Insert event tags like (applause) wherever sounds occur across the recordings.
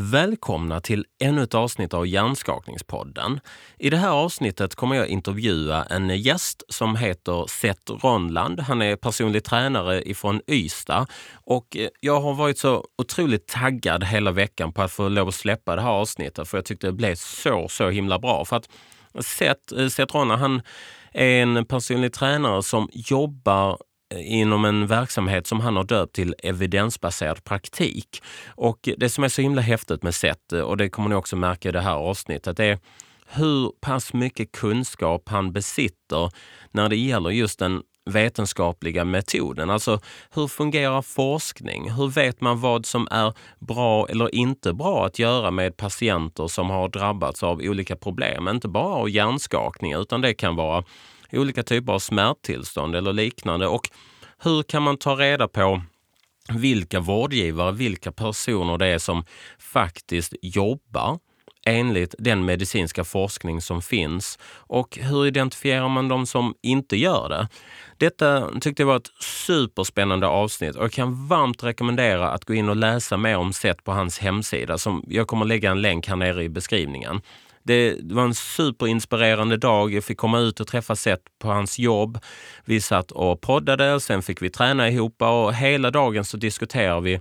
Välkomna till ännu ett avsnitt av Hjärnskakningspodden. I det här avsnittet kommer jag intervjua en gäst som heter Seth Ronland. Han är personlig tränare ifrån Ystad och eh, jag har varit så otroligt taggad hela veckan på att få lov att släppa det här avsnittet för jag tyckte det blev så, så himla bra. För att Seth, eh, Seth Ronland, han är en personlig tränare som jobbar Eh, inom en verksamhet som han har döpt till evidensbaserad praktik. Och det som är så himla häftigt med SET, eh, och det kommer ni också märka i det här avsnittet, är hur pass mycket kunskap han besitter när det gäller just den vetenskapliga metoden. Alltså hur fungerar forskning? Hur vet man vad som är bra eller inte bra att göra med patienter som har drabbats av olika problem? Inte bara av hjärnskakning utan det kan vara olika typer av smärttillstånd eller liknande. Och hur kan man ta reda på vilka vårdgivare, vilka personer det är som faktiskt jobbar enligt den medicinska forskning som finns och hur identifierar man de som inte gör det? Detta tyckte jag var ett superspännande avsnitt och jag kan varmt rekommendera att gå in och läsa mer om Seth på hans hemsida. Som jag kommer lägga en länk här nere i beskrivningen. Det var en superinspirerande dag. Jag fick komma ut och träffa Seth på hans jobb. Vi satt och poddade, sen fick vi träna ihop och hela dagen så diskuterade vi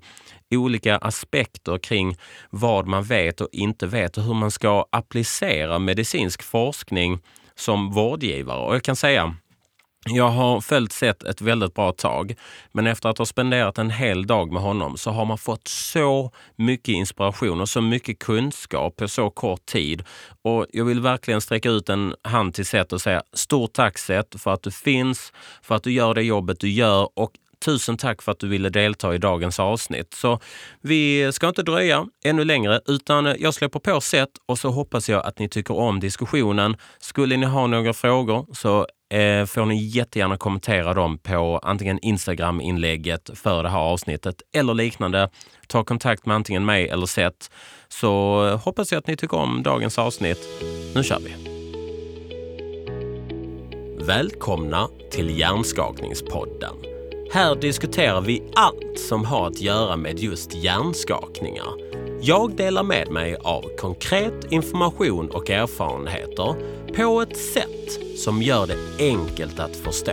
olika aspekter kring vad man vet och inte vet och hur man ska applicera medicinsk forskning som vårdgivare. Och jag kan säga jag har följt sett ett väldigt bra tag, men efter att ha spenderat en hel dag med honom så har man fått så mycket inspiration och så mycket kunskap på så kort tid. Och jag vill verkligen sträcka ut en hand till Seth och säga stort tack Seth för att du finns, för att du gör det jobbet du gör och Tusen tack för att du ville delta i dagens avsnitt. Så vi ska inte dröja ännu längre utan jag släpper på sätt och så hoppas jag att ni tycker om diskussionen. Skulle ni ha några frågor så eh, får ni jättegärna kommentera dem på antingen Instagram-inlägget för det här avsnittet eller liknande. Ta kontakt med antingen mig eller Seth så hoppas jag att ni tycker om dagens avsnitt. Nu kör vi! Välkomna till Hjärnskakningspodden. Här diskuterar vi allt som har att göra med just hjärnskakningar. Jag delar med mig av konkret information och erfarenheter på ett sätt som gör det enkelt att förstå.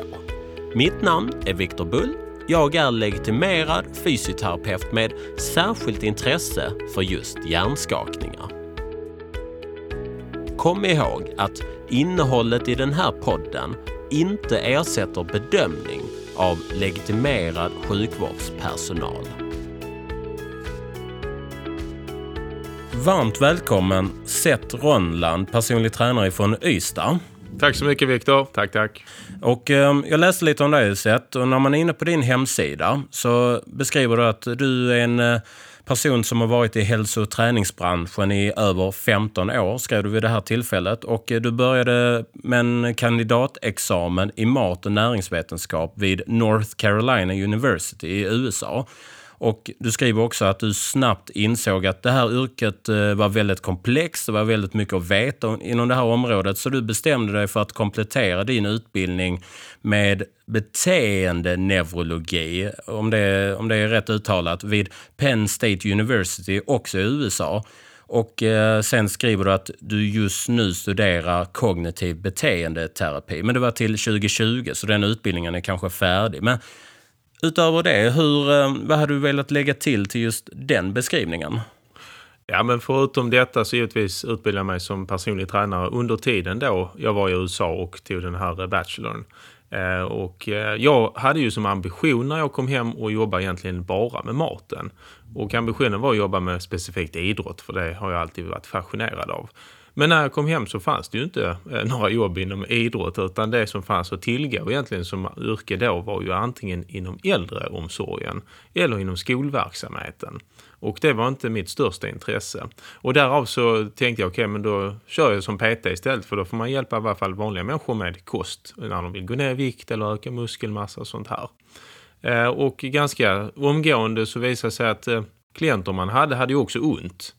Mitt namn är Viktor Bull. Jag är legitimerad fysioterapeut med särskilt intresse för just hjärnskakningar. Kom ihåg att innehållet i den här podden inte ersätter bedömning av legitimerad sjukvårdspersonal. Varmt välkommen Seth Ronland, personlig tränare från Ystad. Tack så mycket Viktor. Tack, tack. Och eh, jag läste lite om dig Seth och när man är inne på din hemsida så beskriver du att du är en eh, person som har varit i hälso och träningsbranschen i över 15 år, skrev du vid det här tillfället. Och eh, du började med en kandidatexamen i mat och näringsvetenskap vid North Carolina University i USA. Och du skriver också att du snabbt insåg att det här yrket eh, var väldigt komplext, det var väldigt mycket att veta inom det här området. Så du bestämde dig för att komplettera din utbildning med beteendeneurologi, om det, om det är rätt uttalat, vid Penn State University, också i USA. Och eh, sen skriver du att du just nu studerar kognitiv beteendeterapi. Men det var till 2020, så den utbildningen är kanske färdig. Men utöver det, hur, eh, vad hade du velat lägga till till just den beskrivningen? Ja, men förutom detta så givetvis utbildade jag mig som personlig tränare under tiden då jag var i USA och tog den här eh, bachelorn. Eh, och jag hade ju som ambition när jag kom hem att jobba egentligen bara med maten. Och ambitionen var att jobba med specifikt idrott, för det har jag alltid varit fascinerad av. Men när jag kom hem så fanns det ju inte eh, några jobb inom idrott utan det som fanns att tillgå egentligen som yrke då var ju antingen inom äldreomsorgen eller inom skolverksamheten. Och det var inte mitt största intresse. Och därav så tänkte jag, okej okay, men då kör jag som PT istället för då får man hjälpa i alla fall vanliga människor med kost när de vill gå ner i vikt eller öka muskelmassa och sånt här. Eh, och ganska omgående så visade det sig att eh, klienter man hade hade ju också ont.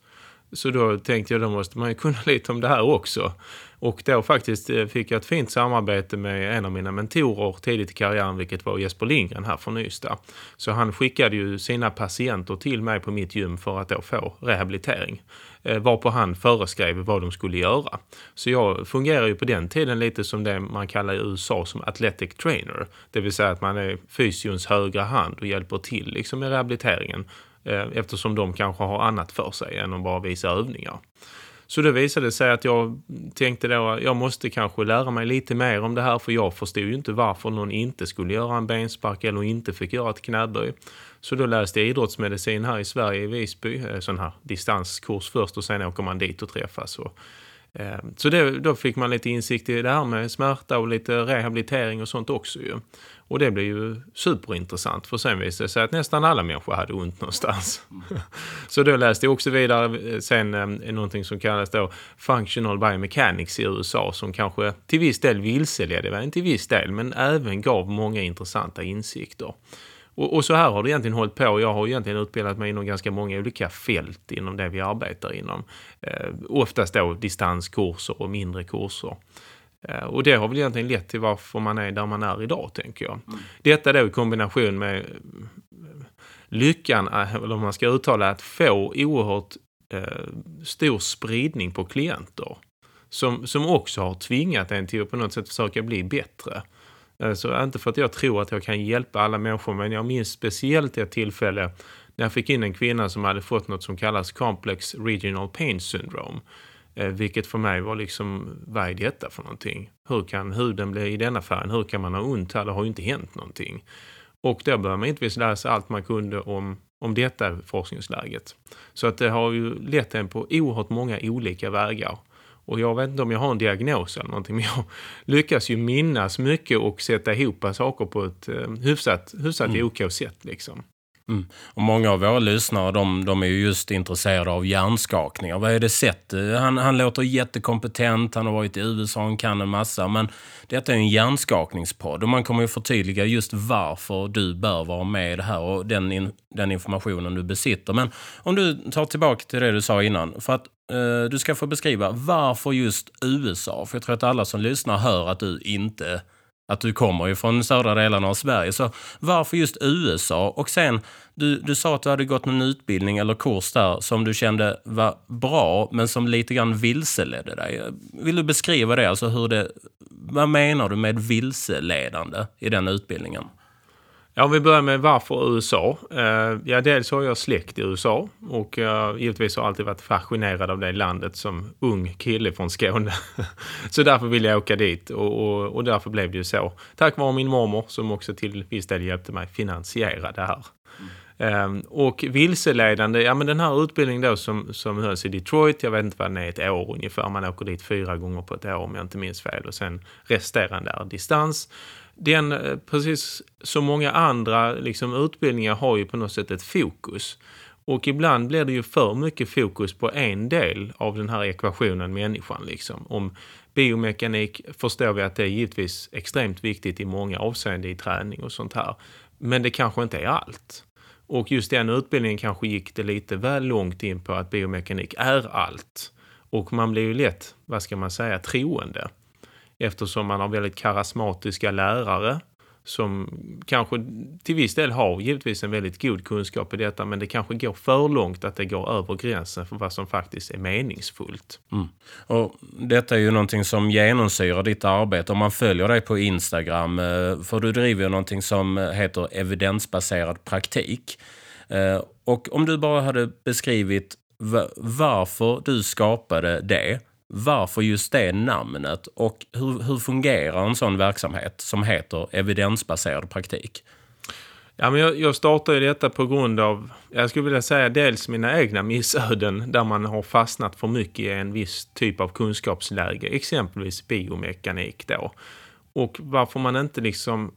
Så då tänkte jag, då måste man ju kunna (laughs) lite om det här också. Och då faktiskt eh, fick jag ett fint samarbete med en av mina mentorer tidigt i karriären, vilket var Jesper Lindgren här från Ystad. Så han skickade ju sina patienter till mig på mitt gym för att då få rehabilitering. Eh, varpå han föreskrev vad de skulle göra. Så jag fungerar ju på den tiden lite som det man kallar i USA som athletic trainer. Det vill säga att man är fysions högra hand och hjälper till liksom med rehabiliteringen Eh, eftersom de kanske har annat för sig än att bara visa övningar. Så det visade sig att jag tänkte då att jag måste kanske lära mig lite mer om det här för jag förstod ju inte varför någon inte skulle göra en benspark eller inte fick göra ett knäböj. Så då läste jag idrottsmedicin här i Sverige i Visby, en sån här distanskurs först och sen åker man dit och träffas. Och, eh, så det, då fick man lite insikt i det här med smärta och lite rehabilitering och sånt också ju. Och det blev ju superintressant för sen visade det sig att nästan alla människor hade ont någonstans. (laughs) så då läste jag också vidare eh, sen eh, någonting som kallas då Functional Biomechanics i USA som kanske till viss del vilseledde, inte till viss del, men även gav många intressanta insikter. Och, och, så här har det egentligen hållit på. Jag har egentligen utbildat mig inom ganska många olika fält inom det vi arbetar inom. Eh, oftast då distanskurser och mindre kurser. Eh, och det har väl egentligen lett till varför man är där man är idag, tänker jag. Mm. Detta då i kombination med eh, lyckan, eh, eller om man ska uttala, att få oerhört eh, stor spridning på klienter. Som, som också har tvingat en till att på något sätt försöka bli bättre. Så inte för att jag tror att jag kan hjälpa alla människor, men jag minns speciellt ett tillfälle när jag fick in en kvinna som hade fått något som kallas Complex Regional Pain Syndrome. Eh, vilket för mig var liksom, vad är detta för någonting? Hur kan huden bli i denna färgen? Hur kan man ha ont här? Det har ju inte hänt någonting. Och då började man inte läsa allt man kunde om, om detta forskningsläget. Så att det har ju lett en på oerhört många olika vägar. Och jag vet inte om jag har en diagnos eller någonting, men jag (laughs) lyckas ju minnas mycket och sätta ihop saker på ett eh, hyfsat, hyfsat mm. OK sätt. Liksom. Mm. Och många av våra lyssnare de, de är ju just intresserade av hjärnskakningar. Vad är det sett? Eh, han, han låter jättekompetent, han har varit i USA, han kan en massa. Men detta är en hjärnskakningspodd och man kommer ju förtydliga just varför du bör vara med i det här och den, in, den informationen du besitter. Men om du tar tillbaka till det du sa innan. För att eh, du ska få beskriva varför just USA. För jag tror att alla som lyssnar hör att du inte att du kommer ju från södra delarna av Sverige. Så varför just USA? Och sen, du, du sa att du hade gått någon utbildning eller kurs där som du kände var bra, men som lite grann vilseledde dig. Vill du beskriva det? Alltså hur det vad menar du med vilseledande i den utbildningen? Ja, om vi börjar med varför USA. Eh, ja, dels har jag släkt i USA och jag givetvis har jag alltid varit fascinerad av det landet som ung kille från Skåne. (laughs) så därför ville jag åka dit och, och, och, därför blev det ju så. Tack vare min mormor som också till viss del hjälpte mig finansiera det här. Ehm, och vilseledande, ja men den här utbildningen då som, som hölls i Detroit, jag vet inte vad den är, ett år ungefär. Man åker dit fyra gånger på ett år om jag inte minns fel och sen resterande är distans den, eh, precis som många andra liksom, utbildningar, har ju på något sätt ett fokus. Och ibland blir det ju för mycket fokus på en del av den här ekvationen människan. Liksom. Om biomekanik förstår vi att det är givetvis extremt viktigt i många avseenden i träning och sånt här. Men det kanske inte är allt. Och just den utbildningen kanske gick det lite väl långt in på att biomekanik är allt. Och man blir ju lätt, vad ska man säga, troende eftersom man har väldigt karismatiska lärare som kanske till viss del har givetvis en väldigt god kunskap i detta men det kanske går för långt att det går över gränsen för vad som faktiskt är meningsfullt. Mm. Och detta är ju någonting som genomsyrar ditt arbete om man följer dig på Instagram eh, för du driver ju någonting som heter evidensbaserad praktik. Eh, och om du bara hade beskrivit varför du skapade det varför just det namnet och hur, hur fungerar en sån verksamhet som heter evidensbaserad praktik? Ja, men jag, jag startade detta på grund av, jag skulle vilja säga dels mina egna missöden där man har fastnat för mycket i en viss typ av kunskapsläge, exempelvis biomekanik då. Och varför man inte liksom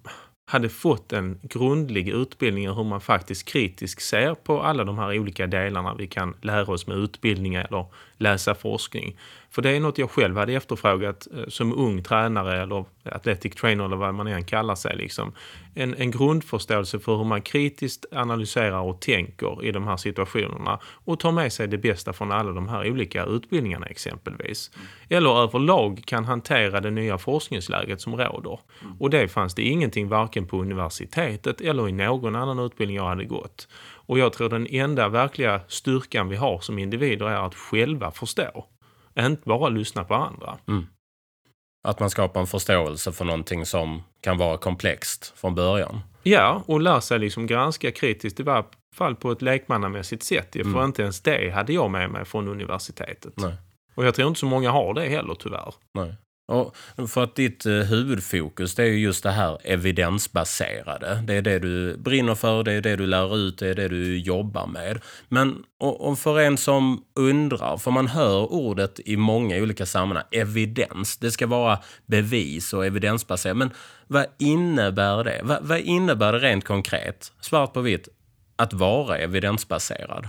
hade fått en grundlig utbildning i hur man faktiskt kritiskt ser på alla de här olika delarna vi kan lära oss med utbildningar eller läsa forskning. För det är något jag själv hade efterfrågat eh, som ung tränare eller athletic trainer eller vad man än kallar sig. Liksom. En, en grundförståelse för hur man kritiskt analyserar och tänker i de här situationerna och tar med sig det bästa från alla de här olika utbildningarna exempelvis. Eller överlag kan hantera det nya forskningsläget som råder. Och det fanns det ingenting varken på universitetet eller i någon annan utbildning jag hade gått. Och jag tror den enda verkliga styrkan vi har som individer är att själva förstå. Inte bara lyssna på andra. Mm. Att man skapar en förståelse för någonting som kan vara komplext från början. Ja, och lär sig liksom granska kritiskt i varje fall på ett lekmannamässigt sätt. För mm. inte ens det hade jag med mig från universitetet. Nej. Och jag tror inte så många har det heller tyvärr. Nej. Och för att ditt eh, huvudfokus det är just det här evidensbaserade. Det är det du brinner för, det är det du lär ut, det är det du jobbar med. Men och, för en som undrar, för man hör ordet i många olika sammanhang, evidens. Det ska vara bevis och evidensbaserat. Men vad innebär det? Vad, vad innebär det rent konkret, svart på vitt, att vara evidensbaserad?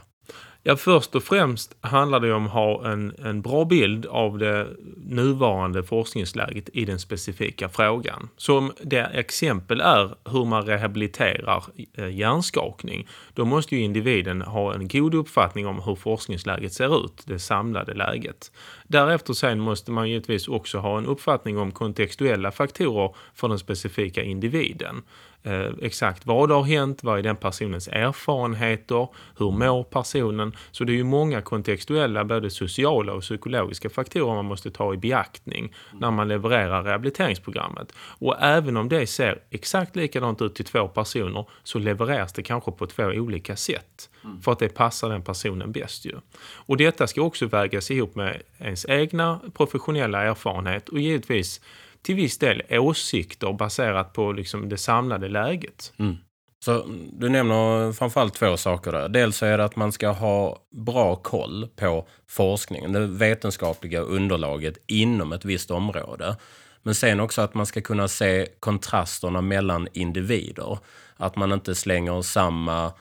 Ja, först och främst handlar det om att ha en, en bra bild av det nuvarande forskningsläget i den specifika frågan. Så om det exempel är hur man rehabiliterar eh, hjärnskakning, då måste ju individen ha en god uppfattning om hur forskningsläget ser ut, det samlade läget. Därefter sen måste man givetvis också ha en uppfattning om kontextuella faktorer för den specifika individen eh, exakt vad har hänt, vad är den personens erfarenheter, hur mår personen? Så det är ju många kontextuella, både sociala och psykologiska faktorer man måste ta i beaktning när man levererar rehabiliteringsprogrammet. Och även om det ser exakt likadant ut till två personer så levereras det kanske på två olika sätt. För att det passar den personen bäst ju. Och detta ska också vägas ihop med ens egna professionella erfarenhet och givetvis till viss del åsikter baserat på liksom det samlade läget. Mm. Så du nämner framförallt två saker där. Dels är det att man ska ha bra koll på forskningen, det vetenskapliga underlaget inom ett visst område. Men sen också att man ska kunna se kontrasterna mellan individer. Att man inte slänger samma Eh,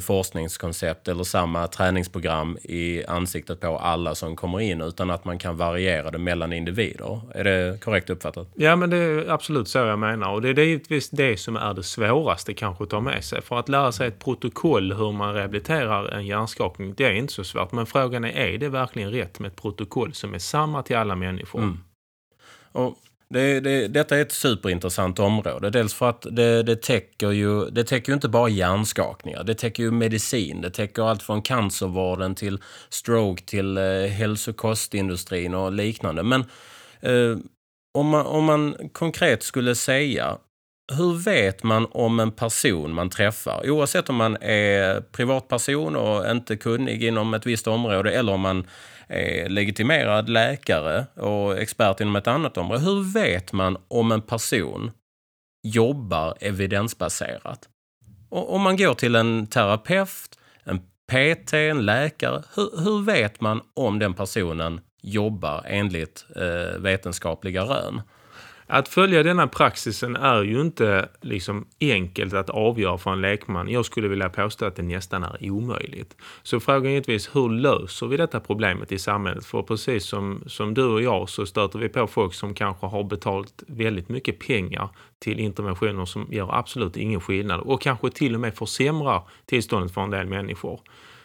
forskningskoncept eller samma träningsprogram i ansiktet på alla som kommer in utan att man kan variera det mellan individer. Är det korrekt uppfattat? Ja, men det är absolut så jag menar. Och det är givetvis det som är det svåraste kanske att ta med sig. För att lära sig ett protokoll hur man rehabiliterar en hjärnskakning, det är inte så svårt. Men frågan är, är det verkligen rätt med ett protokoll som är samma till alla människor? Mm. Och det, det, detta är ett superintressant område. Dels för att det, det, täcker ju, det täcker ju inte bara hjärnskakningar. Det täcker ju medicin. Det täcker allt från cancervården till stroke till eh, hälsokostindustrin och liknande. Men eh, om, man, om man konkret skulle säga hur vet man om en person man träffar, oavsett om man är privatperson och inte kunnig inom ett visst område eller om man är legitimerad läkare och expert inom ett annat område. Hur vet man om en person jobbar evidensbaserat? Och om man går till en terapeut, en PT, en läkare, hur, hur vet man om den personen jobbar enligt eh, vetenskapliga rön? Att följa denna praxisen är ju inte liksom enkelt att avgöra för en lekman. Jag skulle vilja påstå att det nästan är omöjligt. Så frågan är givetvis hur löser vi detta problemet i samhället? För precis som, som du och jag så stöter vi på folk som kanske har betalt väldigt mycket pengar till interventioner som gör absolut ingen skillnad och kanske till och med försämrar tillståndet för en del människor.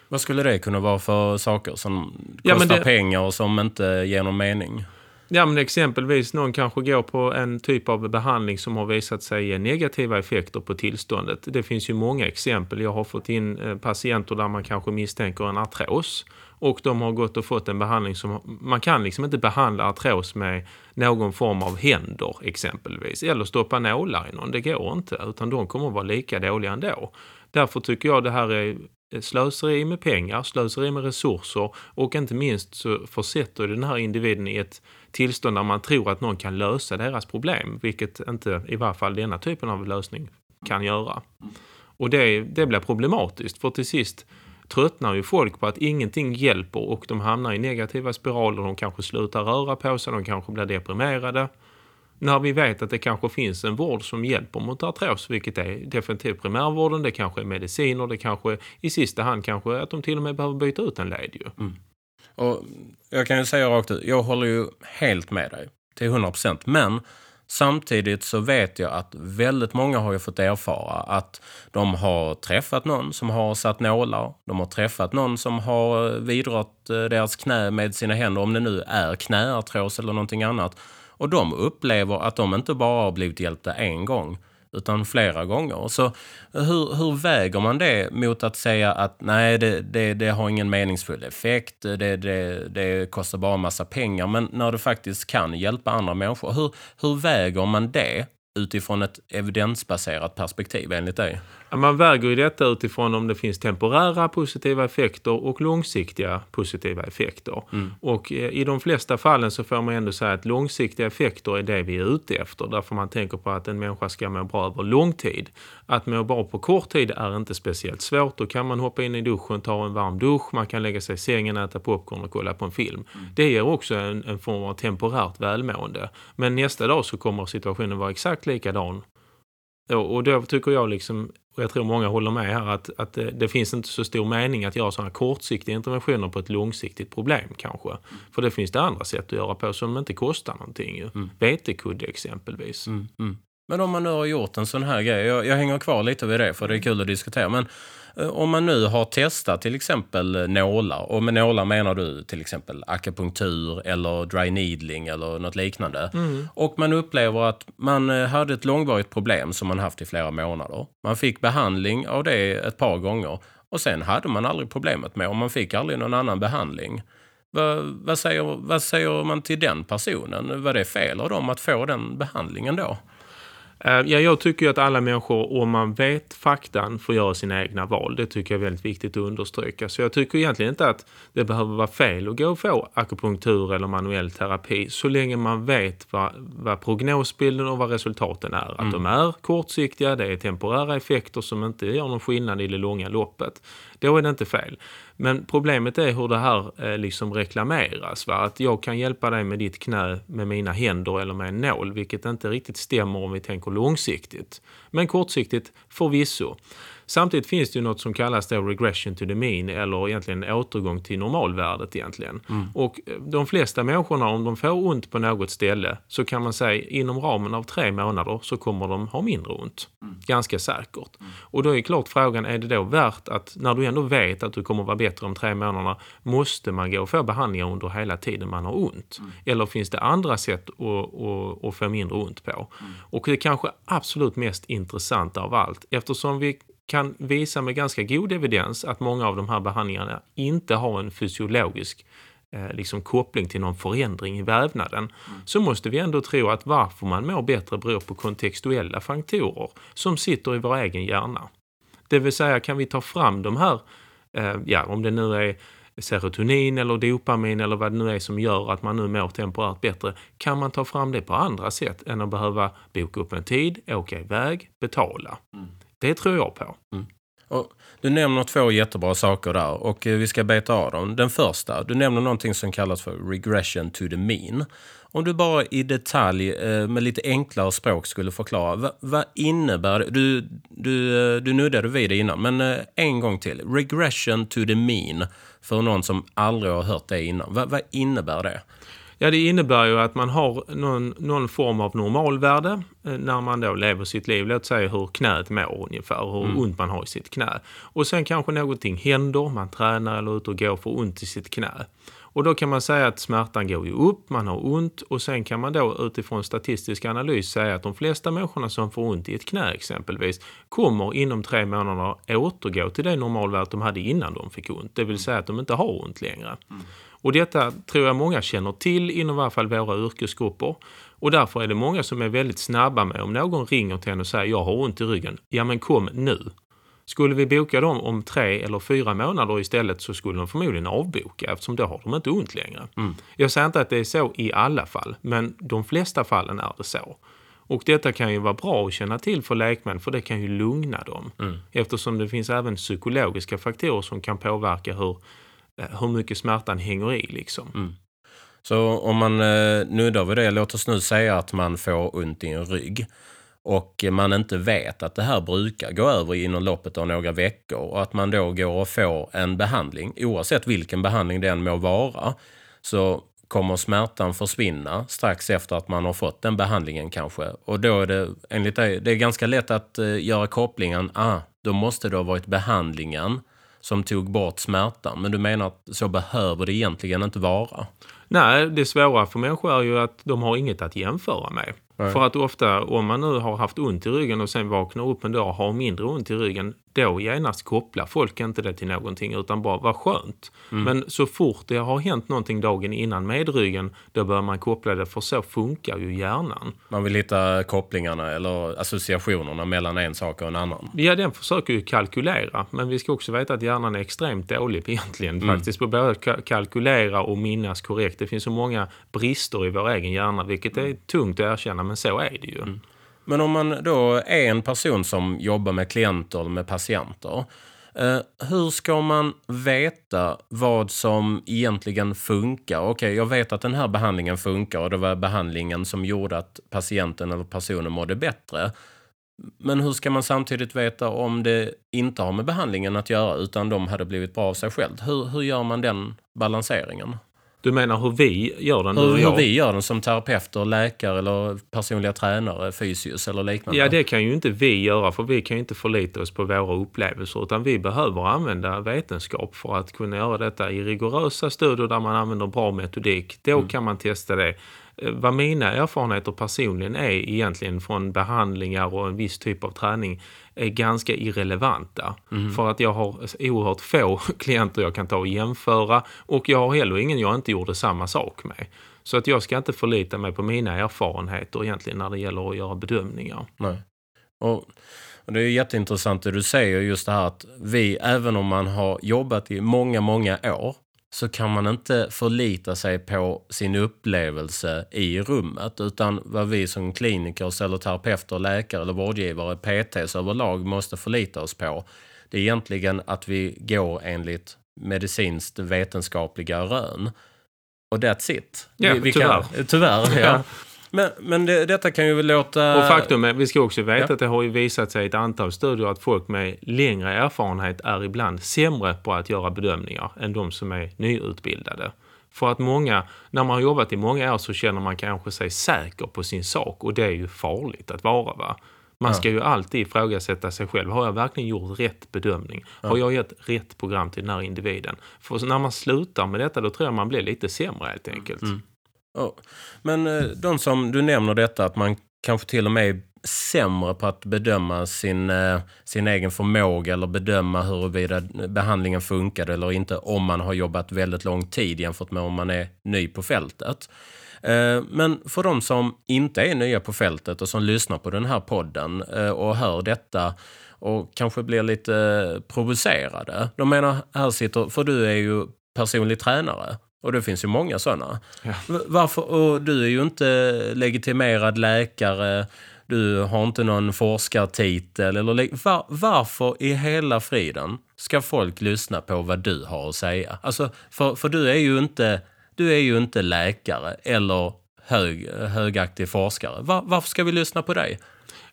Vad skulle det kunna vara för saker som kostar ja, det... pengar och som inte ger någon mening? Ja, men exempelvis någon kanske går på en typ av behandling som har visat sig ge negativa effekter på tillståndet. Det finns ju många exempel. Jag har fått in eh, patienter där man kanske misstänker en artros och de har gått och fått en behandling som man kan liksom inte behandla artros med någon form av händer exempelvis eller stoppa nålar i någon. Det går inte utan de kommer att vara lika dåliga ändå. Därför tycker jag det här är slöseri med pengar, slöseri med resurser och inte minst så försätter den här individen i ett tillstånd där man tror att någon kan lösa deras problem, vilket inte i varje fall denna typen av lösning kan göra. Och det, det blir problematiskt för till sist tröttnar ju folk på att ingenting hjälper och de hamnar i negativa spiraler, de kanske slutar röra på sig, de kanske blir deprimerade. När vi vet att det kanske finns en vård som hjälper mot artros, vilket är definitivt primärvården, det kanske är mediciner, det kanske i sista hand kanske att de till och med behöver byta ut en led ju. Mm. Och jag kan ju säga rakt ut, jag håller ju helt med dig till 100 procent. Men Samtidigt så vet jag att väldigt många har ju fått erfara att de har träffat någon som har satt nålar. De har träffat någon som har vidrört eh, deras knä med sina händer, om det nu är knäartros eller någonting annat. Och de upplever att de inte bara har blivit hjälpta en gång utan flera gånger. Så hur, hur väger man det mot att säga att nej, det, det, det har ingen meningsfull effekt, det, det, det kostar bara massa pengar, men när det faktiskt kan hjälpa andra människor. Hur, hur väger man det utifrån ett evidensbaserat perspektiv enligt dig? Man väger ju detta utifrån om det finns temporära positiva effekter och långsiktiga positiva effekter. Mm. Och eh, i de flesta fallen så får man ändå säga att långsiktiga effekter är det vi är ute efter. Därför man tänker på att en människa ska må bra över lång tid. Att må bra på kort tid är inte speciellt svårt. Då kan man hoppa in i duschen, ta en varm dusch, man kan lägga sig i sängen, äta popcorn och kolla på en film. Mm. Det ger också en, en form av temporärt välmående. Men nästa dag så kommer situationen vara exakt likadan och då tycker jag liksom och jag tror många håller med här att, att det, det, finns inte så stor mening att göra sådana kortsiktiga interventioner på ett långsiktigt problem kanske. Mm. För det finns det andra sätt att göra på som inte kostar någonting. Mm. Vetekudde exempelvis. Mm. Mm. Men om man nu har gjort en sån här grej, jag, jag hänger kvar lite vid det för det är kul att diskutera. Men om man nu har testat till exempel eh, nålar, och med nålar menar du till exempel akupunktur eller dry needling eller något liknande. Mm. Och man upplever att man eh, hade ett långvarigt problem som man haft i flera månader. Man fick behandling av det ett par gånger och sen hade man aldrig problemet med och man fick aldrig någon annan behandling. Vad, vad, säger, vad säger man till den personen? Var det fel av dem att få den behandlingen då? Eh, ja, jag tycker att alla människor, om man vet faktan, får göra sina egna val. Det tycker jag är väldigt viktigt att understryka. Så jag tycker egentligen inte att det behöver vara fel att gå och få akupunktur eller manuell terapi så länge man vet vad, vad prognosbilden och vad resultaten är. Mm. Att de är kortsiktiga, det är temporära effekter som inte gör någon skillnad i det långa loppet. Då är det inte fel. Men problemet är hur det här eh, liksom reklameras. Va? Att jag kan hjälpa dig med ditt knä med mina händer eller med en nål, vilket inte riktigt stämmer om vi tänker långsiktigt. Men kortsiktigt förvisso. Samtidigt finns det ju något som kallas då regression to the mean eller egentligen återgång till normalvärdet egentligen. Mm. Och eh, de flesta människorna om de får ont på något ställe så kan man säga inom ramen av tre månader så kommer de ha mindre ont. Mm. Ganska säkert. Mm. Och då är klart frågan, är det då värt att när du ändå vet att du kommer vara bättre om tre månader måste man gå och få behandlingar under hela tiden man har ont? Mm. Eller finns det andra sätt att, att, att få mindre ont på? Mm. Och det kanske absolut mest intressanta av allt eftersom vi kan visa med ganska god evidens att många av de här behandlingarna inte har en fysiologisk eh, liksom koppling till någon förändring i vävnaden, mm. så måste vi ändå tro att varför man mår bättre beror på kontextuella faktorer som sitter i vår egen hjärna. Det vill säga, kan vi ta fram de här, eh, ja, om det nu är serotonin eller dopamin eller vad det nu är som gör att man nu mår temporärt bättre, kan man ta fram det på andra sätt än att behöva boka upp en tid, åka iväg, betala. Mm. Det tror jag på. Mm. Och du nämner två jättebra saker där och eh, vi ska beta av dem. Den första, du nämner någonting som kallas för regression to the mean. Om du bara i detalj eh, med lite enklare språk skulle förklara, vad, vad innebär det? Du, du, eh, du nuddade vid det innan, men en gång till. Regression to the mean, för någon som aldrig har hört det innan. Vad, vad innebär det? Ja, det innebär ju att man har någon, någon form av normalvärde eh, när man då lever sitt liv. Låt säga hur knät mår ungefär, hur mm. ont man har i sitt knä. Och sen kanske någonting händer, man tränar eller ut och går för ont i sitt knä. Och då kan man säga att smärtan går ju upp, man har ont och sen kan man då utifrån statistisk analys säga att de flesta människorna som får ont i ett knä exempelvis kommer inom tre månader återgå till det normalvärdet de hade innan de fick ont. Det vill säga att de inte har ont längre. Mm. Och detta tror jag många känner till inom i alla fall våra yrkesgrupper. Och därför är det många som är väldigt snabba med om någon ringer till en och säger jag har ont i ryggen. Ja men kom nu. Skulle vi boka dem om tre eller fyra månader istället så skulle de förmodligen avboka eftersom då har de inte ont längre. Mm. Jag säger inte att det är så i alla fall, men de flesta fallen är det så. Och detta kan ju vara bra att känna till för lekmän för det kan ju lugna dem. Mm. Eftersom det finns även psykologiska faktorer som kan påverka hur Eh, hur mycket smärtan hänger i liksom. Mm. Så om man eh, nuddar vid det, låt oss nu säga att man får ont i en rygg och man inte vet att det här brukar gå över inom loppet av några veckor och att man då går och får en behandling, oavsett vilken behandling den må vara, så kommer smärtan försvinna strax efter att man har fått den behandlingen kanske. Och då är det enligt dig, det är ganska lätt att eh, göra kopplingen, ah, då måste det ha varit behandlingen som tog bort smärtan. Men du menar att så behöver det egentligen inte vara? Nej, det svåra för människor är ju att de har inget att jämföra med. Nej. För att ofta, om man nu har haft ont i ryggen och sen vaknar upp en dag och har mindre ont i ryggen, då genast kopplar folk inte det till någonting utan bara vad skönt. Mm. Men så fort det har hänt någonting dagen innan med ryggen, då bör man koppla det för så funkar ju hjärnan. Man vill hitta kopplingarna eller associationerna mellan en sak och en annan. Ja, den försöker ju kalkylera. Men vi ska också veta att hjärnan är extremt dålig (laughs) egentligen mm. faktiskt på både kalkylera och minnas korrekt. Det finns så många brister i vår egen hjärna, vilket är tungt att erkänna, men så är det ju. Mm. Men om man då är en person som jobbar med klienter eller med patienter. Eh, hur ska man veta vad som egentligen funkar? Okej, okay, jag vet att den här behandlingen funkar och det var behandlingen som gjorde att patienten eller personen mådde bättre. Men hur ska man samtidigt veta om det inte har med behandlingen att göra utan de hade blivit bra av sig själv? Hur, hur gör man den balanseringen? Du menar hur vi gör den? Hur, hur vi gör den som terapeuter, läkare eller personliga tränare, fysios eller liknande? Ja, det kan ju inte vi göra för vi kan ju inte förlita oss på våra upplevelser utan vi behöver använda vetenskap för att kunna göra detta i rigorösa studier där man använder bra metodik. Då mm. kan man testa det. Eh, vad mina erfarenheter personligen är egentligen från behandlingar och en viss typ av träning är ganska irrelevanta. Mm. För att jag har oerhört få (laughs) klienter jag kan ta och jämföra och jag har heller ingen jag inte gjorde samma sak med. Så att jag ska inte förlita mig på mina erfarenheter egentligen när det gäller att göra bedömningar. Nej. Och, och det är jätteintressant det du säger just det här att vi, även om man har jobbat i många, många år så kan man inte förlita sig på sin upplevelse i rummet utan vad vi som kliniker, eller terapeuter, läkare eller vårdgivare, PTs överlag måste förlita oss på det är egentligen att vi går enligt medicinskt vetenskapliga rön. Och that's it. Ja, vi, vi tyvärr. Kan, tyvärr, ja. (laughs) Men, men det, detta kan ju låta... Och faktum är, vi ska också veta ja. att det har ju visat sig i ett antal studier att folk med längre erfarenhet är ibland sämre på att göra bedömningar än de som är nyutbildade. För att många, när man har jobbat i många år så känner man kanske sig säker på sin sak och det är ju farligt att vara va. Man ska ju alltid ifrågasätta sig själv. Har jag verkligen gjort rätt bedömning? Har jag gett rätt program till den här individen? För när man slutar med detta då tror jag man blir lite sämre helt enkelt. Mm. Oh. Men eh, de som du nämner detta att man kanske till och med är sämre på att bedöma sin, eh, sin egen förmåga eller bedöma huruvida behandlingen funkade eller inte om man har jobbat väldigt lång tid jämfört med om man är ny på fältet. Eh, men för de som inte är nya på fältet och som lyssnar på den här podden och hör detta och kanske blir lite provocerade. De menar, här sitter, för du är ju personlig tränare och det finns ju många sådana. Ja. Varför, och du är ju inte legitimerad läkare, du har inte någon forskartitel. Eller, var, varför i hela friden ska folk lyssna på vad du har att säga? Alltså, för, för du är ju inte, du är ju inte läkare eller hög, högaktig forskare. Var, varför ska vi lyssna på dig?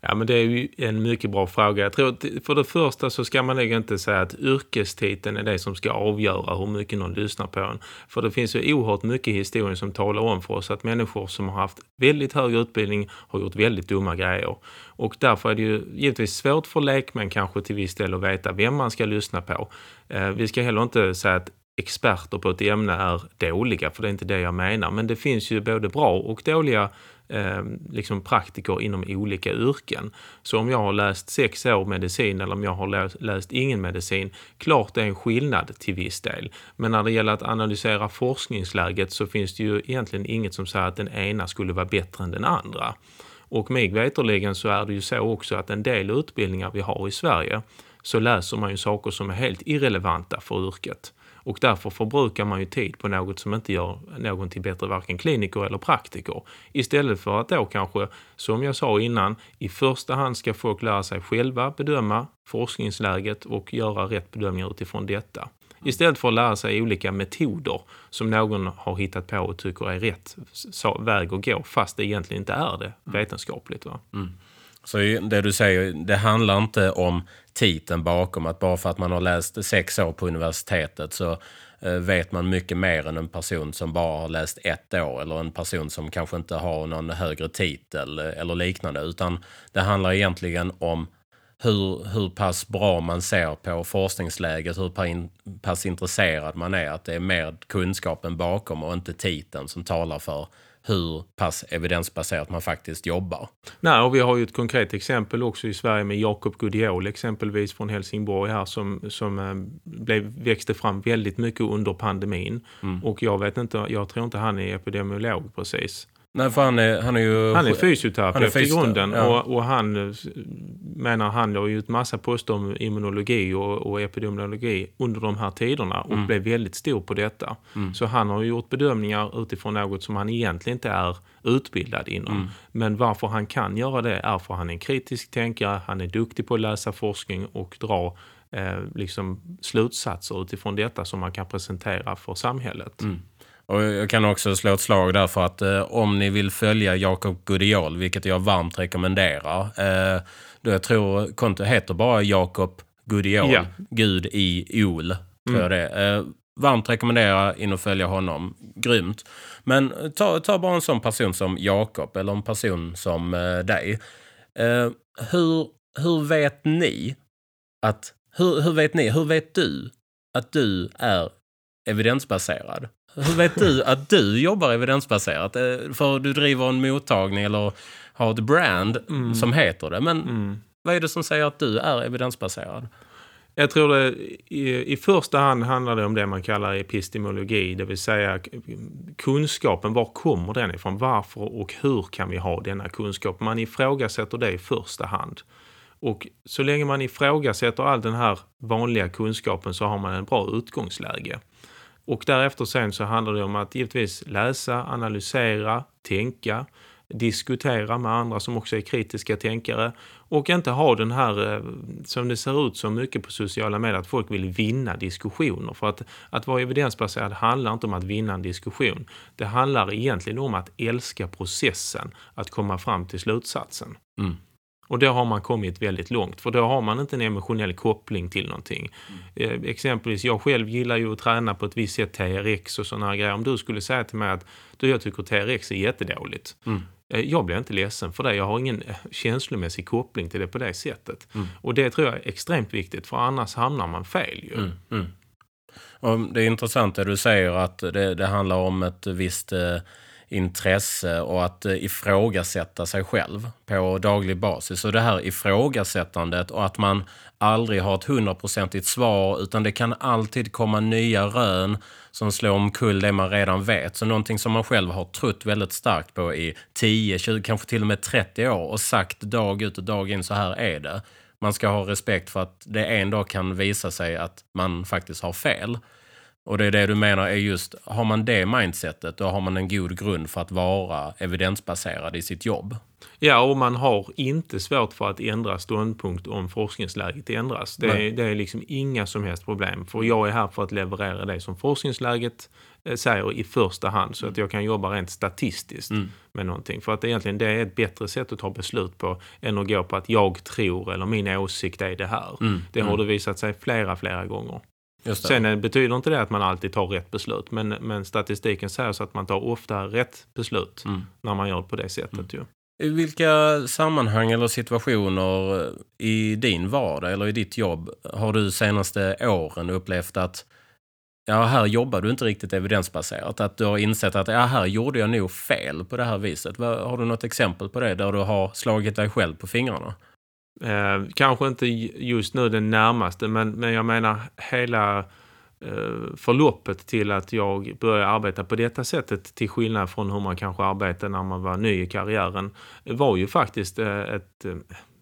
Ja, men det är ju en mycket bra fråga. Jag tror att för det första så ska man nog inte säga att yrkestiteln är det som ska avgöra hur mycket någon lyssnar på en. För det finns ju oerhört mycket historier som talar om för oss att människor som har haft väldigt hög utbildning har gjort väldigt dumma grejer. Och därför är det ju givetvis svårt för lekmän kanske till viss del att veta vem man ska lyssna på. Eh, vi ska heller inte säga att experter på ett ämne är dåliga, för det är inte det jag menar. Men det finns ju både bra och dåliga eh, liksom praktiker inom olika yrken. Så om jag har läst sex år medicin eller om jag har läst, läst ingen medicin, klart det är en skillnad till viss del. Men när det gäller att analysera forskningsläget så finns det ju egentligen inget som säger att den ena skulle vara bättre än den andra. Och mig veterligen så är det ju så också att en del utbildningar vi har i Sverige så läser man ju saker som är helt irrelevanta för yrket. Och därför förbrukar man ju tid på något som inte gör någon till bättre varken kliniker eller praktiker. Istället för att då kanske, som jag sa innan, i första hand ska folk lära sig själva bedöma forskningsläget och göra rätt bedömningar utifrån detta. Istället för att lära sig olika metoder som någon har hittat på och tycker är rätt väg att gå fast det egentligen inte är det vetenskapligt. Va? Mm. Så det du säger, det handlar inte om titeln bakom att bara för att man har läst sex år på universitetet så eh, vet man mycket mer än en person som bara har läst ett år eller en person som kanske inte har någon högre titel eller liknande. Utan det handlar egentligen om hur, hur pass bra man ser på forskningsläget, hur pass intresserad man är. Att det är mer kunskapen bakom och inte titeln som talar för hur pass evidensbaserat man faktiskt jobbar. Nej, och vi har ju ett konkret exempel också i Sverige med Jakob Gudiol exempelvis från Helsingborg här som, som äh, blev, växte fram väldigt mycket under pandemin. Mm. Och jag vet inte, jag tror inte han är epidemiolog precis. Nej, för han är, han är ju... Han är fysioterapeut i grunden. Ja. Och, och, han menar, han har ju ett massa poster om immunologi och, och epidemiologi under de här tiderna och mm. blev väldigt stor på detta. Mm. Så han har gjort bedömningar utifrån något som han egentligen inte är utbildad inom. Mm. Men varför han kan göra det är för att han är en kritisk tänkare, han är duktig på att läsa forskning och dra eh, liksom slutsatser utifrån detta som man kan presentera för samhället. Mm. Och jag kan också slå ett slag där för att eh, om ni vill följa Jakob Gudiol, vilket jag varmt rekommenderar. Eh, då jag tror kontot heter bara Jakob Gudiol, ja. Gud i ol. Tror mm. jag det. Eh, varmt rekommendera in och följa honom. Grymt. Men ta, ta bara en sån person som Jakob eller en person som eh, dig. Eh, hur, hur vet ni att... Hur, hur vet ni, hur vet du att du är evidensbaserad? Hur vet du att du jobbar evidensbaserat? Eh, för du driver en mottagning eller har ett brand mm. som heter det. Men mm. vad är det som säger att du är evidensbaserad? Jag tror det i, i första hand handlar det om det man kallar epistemologi, det vill säga kunskapen. Var kommer den ifrån? Varför och hur kan vi ha denna kunskap? Man ifrågasätter det i första hand. Och så länge man ifrågasätter all den här vanliga kunskapen så har man en bra utgångsläge. Och därefter sen så handlar det om att givetvis läsa, analysera, tänka, diskutera med andra som också är kritiska tänkare och inte ha den här, eh, som det ser ut så mycket på sociala medier, att folk vill vinna diskussioner. För att, att vara evidensbaserad handlar inte om att vinna en diskussion. Det handlar egentligen om att älska processen, att komma fram till slutsatsen. Mm. Och då har man kommit väldigt långt, för då har man inte en emotionell koppling till någonting. Mm. Eh, exempelvis, jag själv gillar ju att träna på ett visst sätt TRX och sådana grejer. Om du skulle säga till mig att du, jag tycker TRX är jättedåligt. Mm. Eh, jag blir inte ledsen för det. Jag har ingen eh, känslomässig koppling till det på det sättet. Mm. Och det tror jag är extremt viktigt, för annars hamnar man fel ju. Mm. mm. Det är intressant det du säger att det, det handlar om ett visst intresse och att eh, ifrågasätta sig själv på daglig basis. Och det här ifrågasättandet och att man aldrig har ett hundraprocentigt svar utan det kan alltid komma nya rön som slår omkull det man redan vet. Så någonting som man själv har trott väldigt starkt på i 10, 20, kanske till och med 30 år och sagt dag ut och dag in så här är det. Man ska ha respekt för att det en dag kan visa sig att man faktiskt har fel. Och det är det du menar är just, har man det mindsetet då har man en god grund för att vara evidensbaserad i sitt jobb. Ja, och man har inte svårt för att ändra ståndpunkt om forskningsläget ändras. Det är, det är liksom inga som helst problem. För jag är här för att leverera det som forskningsläget eh, säger i första hand. Så att jag kan jobba rent statistiskt mm. med någonting. För att egentligen det är ett bättre sätt att ta beslut på än att gå på att jag tror eller min åsikt är det här. Mm. Det har mm. det visat sig flera, flera gånger. Sen eh, betyder inte det att man alltid tar rätt beslut. Men, men statistiken säger så att man tar ofta rätt beslut mm. när man gör på det sättet. Mm. Ju. I vilka sammanhang eller situationer i din vardag eller i ditt jobb har du senaste åren upplevt att ja, här jobbar du inte riktigt evidensbaserat? Att du har insett att ja, här gjorde jag nog fel på det här viset. Har du något exempel på det där du har slagit dig själv på fingrarna? Eh, kanske inte just nu den närmaste, men, men jag menar hela eh, förloppet till att jag började arbeta på detta sättet till skillnad från hur man kanske arbetade när man var ny i karriären var ju faktiskt eh, ett eh,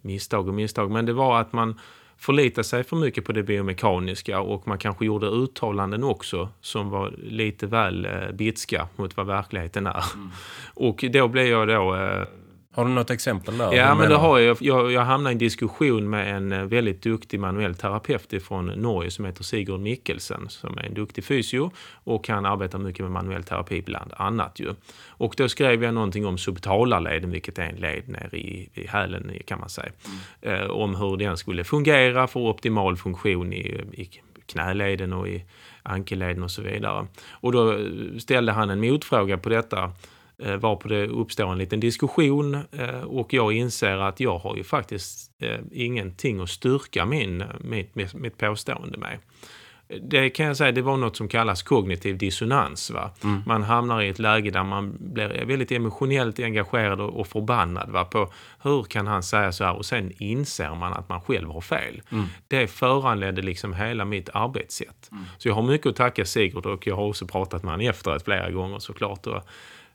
misstag och misstag, men det var att man förlitade sig för mycket på det biomekaniska och man kanske gjorde uttalanden också som var lite väl eh, bitska mot vad verkligheten är. Mm. Och då blev jag då eh, Har du något exempel där? Ja, men det har jag. jag. Jag hamnade i en diskussion med en eh, väldigt duktig manuell terapeut från Norge som heter Sigurd Mikkelsen som är en duktig fysio och han arbetar mycket med manuell terapi bland annat ju. Och då skrev jag någonting om subtalarleden, vilket är en led nere i, i hälen kan man säga. Mm. Eh, om hur den skulle fungera för optimal funktion i, i knäleden och i ankelleden och så vidare. Och då ställde han en motfråga på detta eh, varpå det uppstår en liten diskussion eh, och jag inser att jag har ju faktiskt eh, ingenting att styrka min, mitt, mitt påstående med det kan jag säga, det var något som kallas kognitiv dissonans. Va? Mm. Man hamnar i ett läge där man blir väldigt emotionellt engagerad och, förbannad va? på hur kan han säga så här och sen inser man att man själv har fel. Mm. Det föranledde liksom hela mitt arbetssätt. Mm. Så jag har mycket att tacka Sigurd och jag har också pratat med honom efteråt flera gånger såklart. Och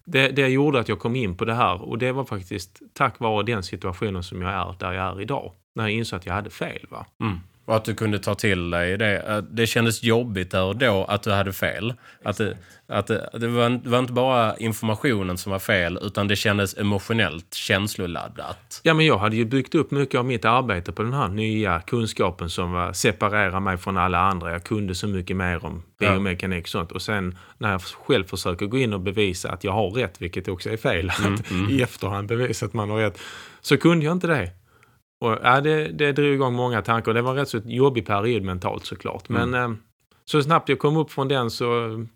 det, det gjorde att jag kom in på det här och det var faktiskt tack vare den situationen som jag är där jag är idag. När jag insåg att jag hade fel. Va? Mm. Och att du kunde ta till dig det. Det kändes jobbigt där och då att du hade fel. Att det, att det, det, var, det var inte bara informationen som var fel utan det kändes emotionellt känsloladdat. Ja, men jag hade ju byggt upp mycket av mitt arbete på den här nya kunskapen som var, separerar mig från alla andra. Jag kunde så mycket mer om biomekanik och sånt. Och sen när jag själv försöker gå in och bevisa att jag har rätt, vilket också är fel, mm, att mm. i efterhand bevisa att man har rätt, så kunde jag inte det. Och, ja, det, det drog igång många tankar. Det var en rätt så jobbig period mentalt såklart. Men mm. eh, så snabbt jag kom upp från den så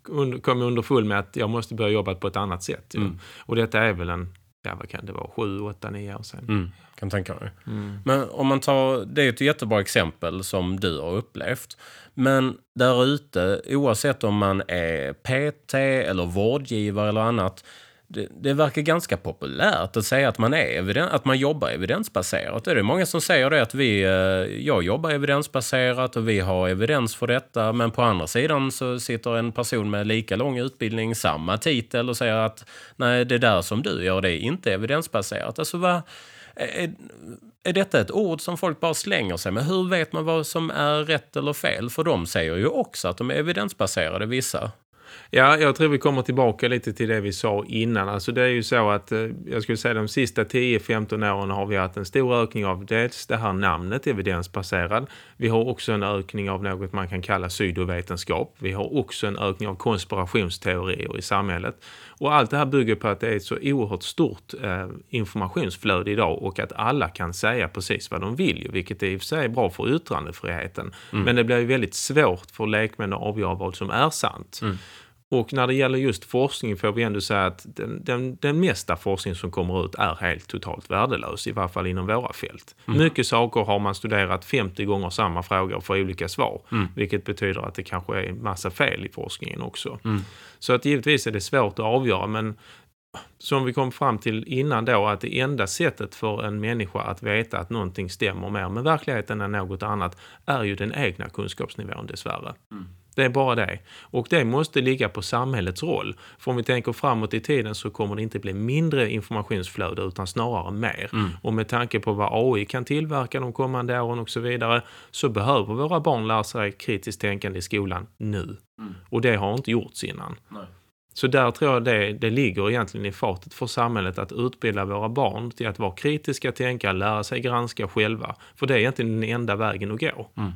under, kom jag underfull med att jag måste börja jobba på ett annat sätt. Mm. Och detta är väl en, ja vad kan det vara, sju, åtta, nio år sedan. Mm, kan tänka mig. Mm. Men om man tar, det är ett jättebra exempel som du har upplevt. Men där ute, oavsett om man är PT eller vårdgivare eller annat, det, det, verkar ganska populärt att säga att man, är eviden, att man jobbar evidensbaserat. Det är många som säger det att vi, eh, jag jobbar evidensbaserat och vi har evidens för detta. Men på andra sidan så sitter en person med lika lång utbildning, samma titel och säger att nej, det där som du gör det är inte evidensbaserat. Alltså vad, är, är detta ett ord som folk bara slänger sig med? Hur vet man vad som är rätt eller fel? För de säger ju också att de är evidensbaserade, vissa. Ja, jag tror vi kommer tillbaka lite till det vi sa innan. Alltså det är ju så att eh, jag skulle säga de sista 10-15 åren har vi haft en stor ökning av dels det här namnet evidensbaserad. Vi har också en ökning av något man kan kalla pseudovetenskap. Vi har också en ökning av konspirationsteorier i samhället. Och allt det här bygger på att det är ett så oerhört stort eh, informationsflöde idag och att alla kan säga precis vad de vill, vilket är i och för sig bra för yttrandefriheten. Mm. Men det blir ju väldigt svårt för lekmän att avgöra vad som är sant. Mm. Och när det gäller just forskning får vi ändå säga att den, den, den mesta forskning som kommer ut är helt totalt värdelös, i varje fall inom våra fält. Mm. Mycket saker har man studerat 50 gånger samma frågor och får olika svar, mm. vilket betyder att det kanske är massa fel i forskningen också. Mm. Så att givetvis är det svårt att avgöra, men som vi kom fram till innan då, att det enda sättet för en människa att veta att någonting stämmer mer med verkligheten än något annat är ju den egna kunskapsnivån dessvärre. Mm. Det är bara det. Och det måste ligga på samhällets roll. För om vi tänker framåt i tiden så kommer det inte bli mindre informationsflöde utan snarare mer. Mm. Och med tanke på vad AI kan tillverka de kommande åren och så vidare så behöver våra barn lära sig kritiskt tänkande i skolan nu. Mm. Och det har inte gjorts innan. Nej. Så där tror jag det, det ligger egentligen i fatet för samhället att utbilda våra barn till att vara kritiska, tänka, lära sig granska själva. För det är egentligen den enda vägen att gå. Mm.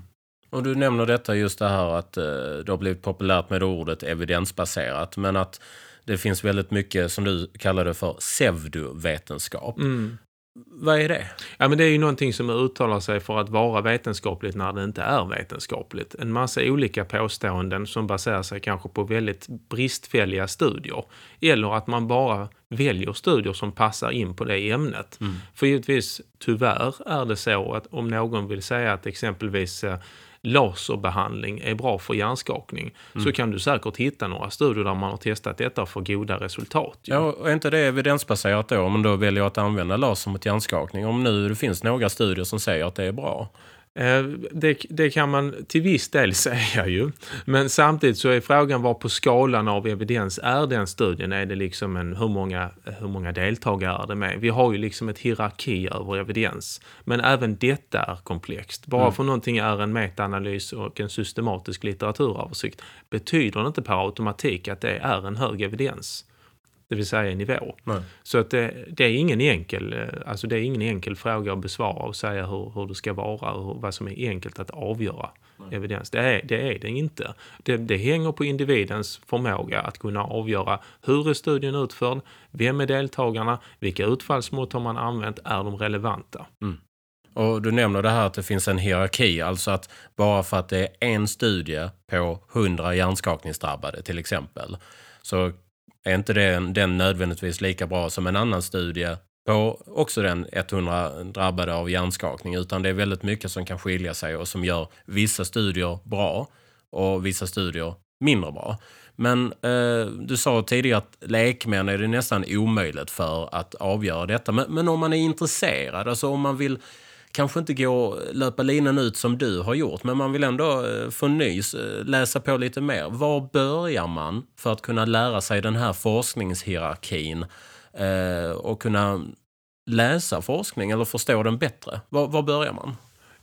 Och du nämner detta just det här att eh, det har blivit populärt med ordet evidensbaserat. Men att det finns väldigt mycket som du kallar det för pseudovetenskap. Mm. Vad är det? Ja, men det är ju någonting som uttalar sig för att vara vetenskapligt när det inte är vetenskapligt. En massa olika påståenden som baserar sig kanske på väldigt bristfälliga studier. Eller att man bara väljer studier som passar in på det ämnet. Mm. För givetvis, tyvärr är det så att om någon vill säga att exempelvis eh, laserbehandling är bra för hjärnskakning mm. så kan du säkert hitta några studier där man har testat detta och får goda resultat. Ja, och är inte det evidensbaserat då om man då väljer att använda laser mot hjärnskakning? Om nu det finns några studier som säger att det är bra. Eh, det, det, kan man till viss del (laughs) säga ju. Men samtidigt så är frågan var på skalan av evidens är den studien? Är det liksom en, hur, många, hur många deltagare är det med? Vi har ju liksom ett hierarki över evidens. Men även detta är komplext. Bara mm. för någonting är en metaanalys och en systematisk litteraturöversikt betyder det inte per automatik att det är en hög evidens. Det vill säga nivå. Nej. Så att det, det, är ingen enkel, eh, alltså det är ingen enkel fråga att besvara och säga hur, hur det ska vara och vad som är enkelt att avgöra Nej. evidens. Det är, det är det inte. Det, det hänger på individens förmåga att kunna avgöra hur är studien utförd, vem är deltagarna, vilka utfallsmått har man använt, är de relevanta? Mm. Och du nämner det här att det finns en hierarki, alltså att bara för att det är en studie på 100 hjärnskakningsdrabbade till exempel, så är inte den, den nödvändigtvis lika bra som en annan studie på också den 100 drabbade av hjärnskakning, utan det är väldigt mycket som kan skilja sig och som gör vissa studier bra och vissa studier mindre bra. Men eh, du sa tidigare att lekmän är det nästan omöjligt för att avgöra detta. Men, men om man är intresserad, alltså om man vill kanske inte gå löpa linan ut som du har gjort, men man vill ändå eh, få nys, eh, läsa på lite mer. Var börjar man för att kunna lära sig den här forskningshierarkin eh, och kunna läsa forskning eller förstå den bättre? Var, var börjar man?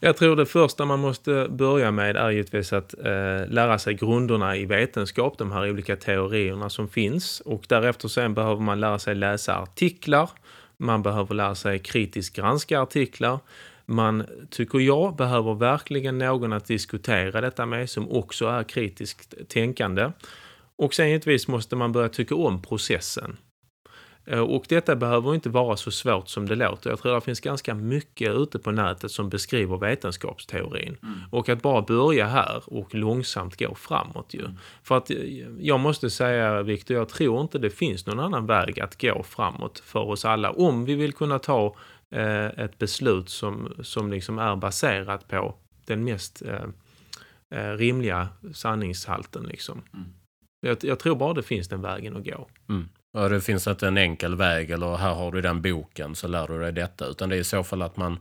Jag tror det första man måste börja med är givetvis att eh, lära sig grunderna i vetenskap, de här olika teorierna som finns. Och därefter sen behöver man lära sig läsa artiklar. Man behöver lära sig kritiskt granska artiklar. Man, tycker jag, behöver verkligen någon att diskutera detta med som också är kritiskt tänkande. Och sen givetvis måste man börja tycka om processen. Eh, och detta behöver inte vara så svårt som det låter. Jag tror det finns ganska mycket ute på nätet som beskriver vetenskapsteorin. Mm. Och att bara börja här och långsamt gå framåt ju. Mm. För att eh, jag måste säga Viktor, jag tror inte det finns någon annan väg att gå framåt för oss alla. Om vi vill kunna ta eh, ett beslut som, som liksom är baserat på den mest eh, eh, rimliga sanningshalten. Liksom. Mm. Jag, jag, tror bara det finns den vägen att gå. Mm. Ja, det finns inte en enkel väg eller här har du den boken så lär du dig detta. Utan det är i så fall att man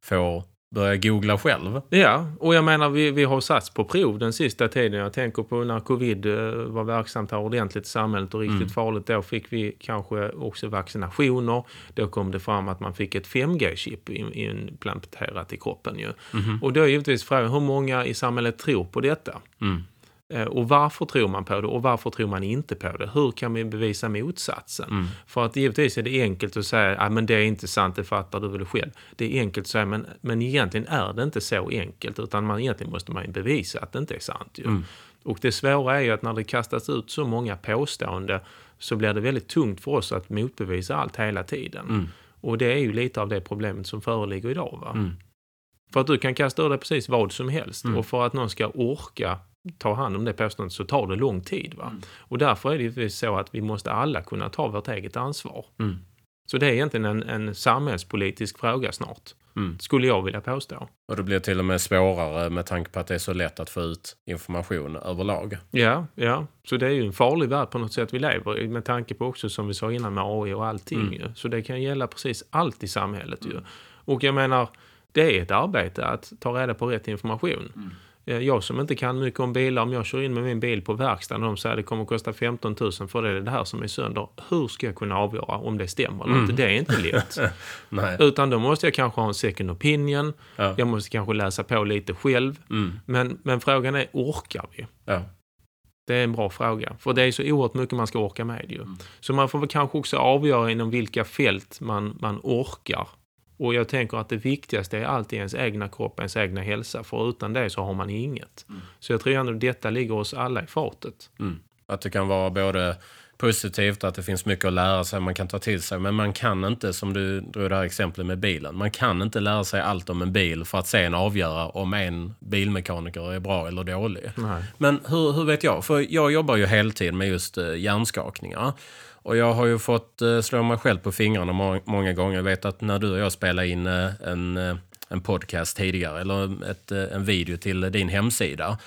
får börja googla själv. Ja, och jag menar vi, vi har satts på prov den sista tiden. Jag tänker på när covid eh, var verksamt här ordentligt i samhället och riktigt mm. farligt. Då fick vi kanske också vaccinationer. Då kom det fram att man fick ett 5G-chip implanterat i kroppen ju. Mm. Och då är givetvis frågan hur många i samhället tror på detta? Mm. Eh, och varför tror man på det och varför tror man inte på det? Hur kan vi bevisa motsatsen? Mm. För att givetvis är det enkelt att säga att ah, det är inte sant, det fattar du väl själv. Det är enkelt att säga, men, men egentligen är det inte så enkelt utan man, egentligen måste man bevisa att det inte är sant. Mm. Och det svåra är ju att när det kastas ut så många påståenden så blir det väldigt tungt för oss att motbevisa allt hela tiden. Mm. Och det är ju lite av det problemet som föreligger idag. Va? Mm. För att du kan kasta ur dig precis vad som helst mm. och för att någon ska orka ta hand om det påståendet så tar det lång tid. Va? Mm. Och därför är det ju så att vi måste alla kunna ta vårt eget ansvar. Mm. Så det är egentligen en, en samhällspolitisk fråga snart. Mm. Skulle jag vilja påstå. Och det blir till och med svårare med tanke på att det är så lätt att få ut information överlag. Ja, ja. Så det är ju en farlig värld på något sätt vi lever i med tanke på också som vi sa innan med AI och allting. Mm. Så det kan gälla precis allt i samhället ju. Och jag menar, det är ett arbete att ta reda på rätt information. Eh, jag som inte kan mycket om bilar, om jag kör in med min bil på verkstaden och de säger att det kommer att kosta 15 000 för det är det här som är sönder. Hur ska jag kunna avgöra om det stämmer eller mm. inte? Det är inte lätt. (laughs) Utan då måste jag kanske ha en second opinion. Ja. Jag måste kanske läsa på lite själv. Mm. Men, men frågan är, orkar vi? Ja. Det är en bra fråga. För det är så oerhört mycket man ska orka med ju. Mm. Så man får väl kanske också avgöra inom vilka fält man, man orkar och jag tänker att det viktigaste är alltid ens egna kropp, ens egna hälsa. För utan det så har man inget. Mm. Så jag tror ändå att detta ligger oss alla i fartet. Mm. Att det kan vara både positivt, att det finns mycket att lära sig, man kan ta till sig. Men man kan inte, som du drog det här exemplet med bilen, man kan inte lära sig allt om en bil för att sen avgöra om en bilmekaniker är bra eller dålig. Nej. Men hur, hur vet jag? För jag jobbar ju heltid med just eh, hjärnskakningar. Och jag har ju fått eh, slå mig själv på fingrarna må många gånger. Jag vet att när du och jag spelade in eh, en, eh, en podcast tidigare, eller ett, en video till din hemsida,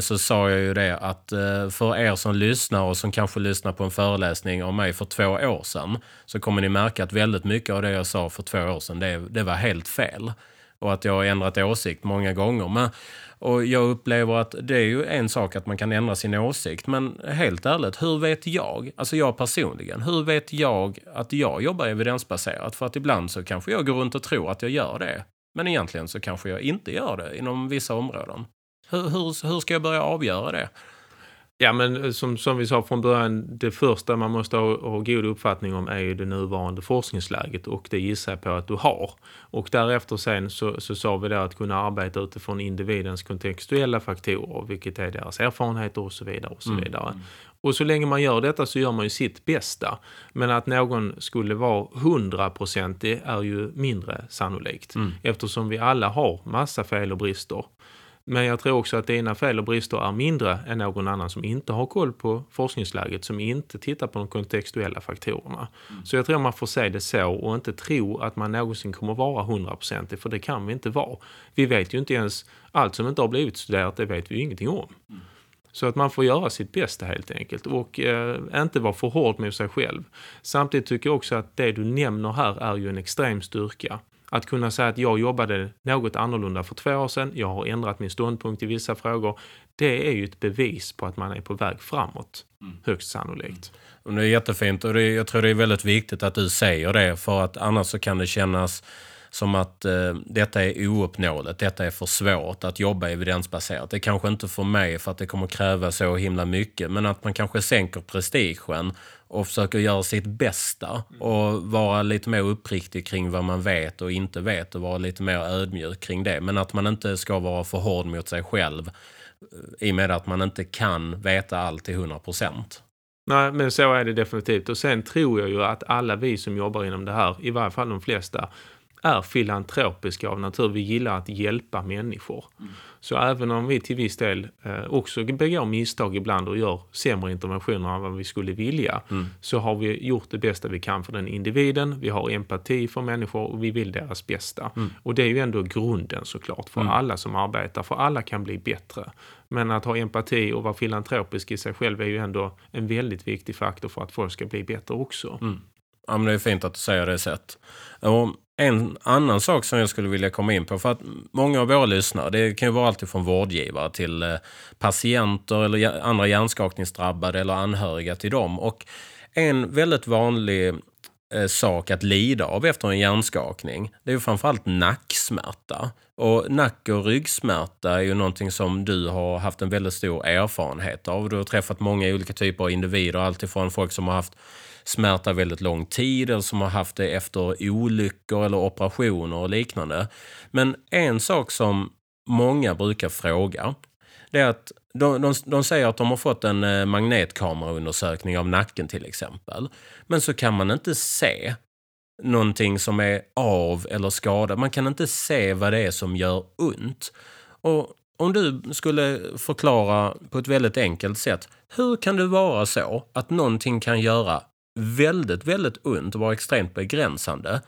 så sa jag ju det att för er som lyssnar och som kanske lyssnar på en föreläsning av mig för två år sedan så kommer ni märka att väldigt mycket av det jag sa för två år sedan, det, det var helt fel. Och att jag har ändrat åsikt många gånger. Men och jag upplever att det är ju en sak att man kan ändra sin åsikt. Men helt ärligt, hur vet jag, alltså jag personligen, hur vet jag att jag jobbar evidensbaserat? För att ibland så kanske jag går runt och tror att jag gör det. Men egentligen så kanske jag inte gör det inom vissa områden. Hur, hur, hur ska jag börja avgöra det? Ja, men som, som vi sa från början, det första man måste ha, ha god uppfattning om är ju det nuvarande forskningsläget och det gissar jag på att du har. Och därefter sen så, så sa vi då att kunna arbeta utifrån individens kontextuella faktorer, vilket är deras erfarenheter och så vidare. Och så vidare. Mm. Och så länge man gör detta så gör man ju sitt bästa. Men att någon skulle vara hundraprocentig är ju mindre sannolikt. Mm. Eftersom vi alla har massa fel och brister. Men jag tror också att dina fel och brister är mindre än någon annan som inte har koll på forskningsläget, som inte tittar på de kontextuella faktorerna. Mm. Så jag tror man får se det så och inte tro att man någonsin kommer vara hundraprocentig, för det kan vi inte vara. Vi vet ju inte ens, allt som inte har blivit studerat, det vet vi ju ingenting om. Mm. Så att man får göra sitt bästa helt enkelt och eh, inte vara för hård med sig själv. Samtidigt tycker jag också att det du nämner här är ju en extrem styrka. Att kunna säga att jag jobbade något annorlunda för två år sedan, jag har ändrat min ståndpunkt i vissa frågor. Det är ju ett bevis på att man är på väg framåt, mm. högst sannolikt. Mm. Det är jättefint och det, jag tror det är väldigt viktigt att du säger det för att annars så kan det kännas som att eh, detta är ouppnåeligt, detta är för svårt att jobba evidensbaserat. Det är kanske inte för mig för att det kommer kräva så himla mycket, men att man kanske sänker prestigen och försöker göra sitt bästa och vara lite mer uppriktig kring vad man vet och inte vet och vara lite mer ödmjuk kring det. Men att man inte ska vara för hård mot sig själv eh, i och med att man inte kan veta allt till 100 procent. Nej, men så är det definitivt. Och sen tror jag ju att alla vi som jobbar inom det här, i varje fall de flesta, är filantropiska av natur. Vi gillar att hjälpa människor. Mm. Så även om vi till viss del eh, också begår misstag ibland och gör sämre interventioner än vad vi skulle vilja, mm. så har vi gjort det bästa vi kan för den individen. Vi har empati för människor och vi vill deras bästa. Mm. Och det är ju ändå grunden såklart för mm. alla som arbetar, för alla kan bli bättre. Men att ha empati och vara filantropisk i sig själv är ju ändå en väldigt viktig faktor för att folk ska bli bättre också. Mm. Ja, men det är fint att du säger det sätt. Och en annan sak som jag skulle vilja komma in på, för att många av våra lyssnare, det kan ju vara alltifrån vårdgivare till eh, patienter eller andra hjärnskakningsdrabbade eller anhöriga till dem. Och en väldigt vanlig eh, sak att lida av efter en hjärnskakning, det är ju framförallt nacksmärta. Och nack och ryggsmärta är ju någonting som du har haft en väldigt stor erfarenhet av. Du har träffat många olika typer av individer, alltifrån folk som har haft smärta väldigt lång tid eller som har haft det efter olyckor eller operationer och liknande. Men en sak som många brukar fråga det är att de, de, de säger att de har fått en eh, magnetkameraundersökning av nacken till exempel. Men så kan man inte se någonting som är av eller skadat. Man kan inte se vad det är som gör ont. Och om du skulle förklara på ett väldigt enkelt sätt, hur kan det vara så att någonting kan göra väldigt, väldigt ont och vara extremt begränsande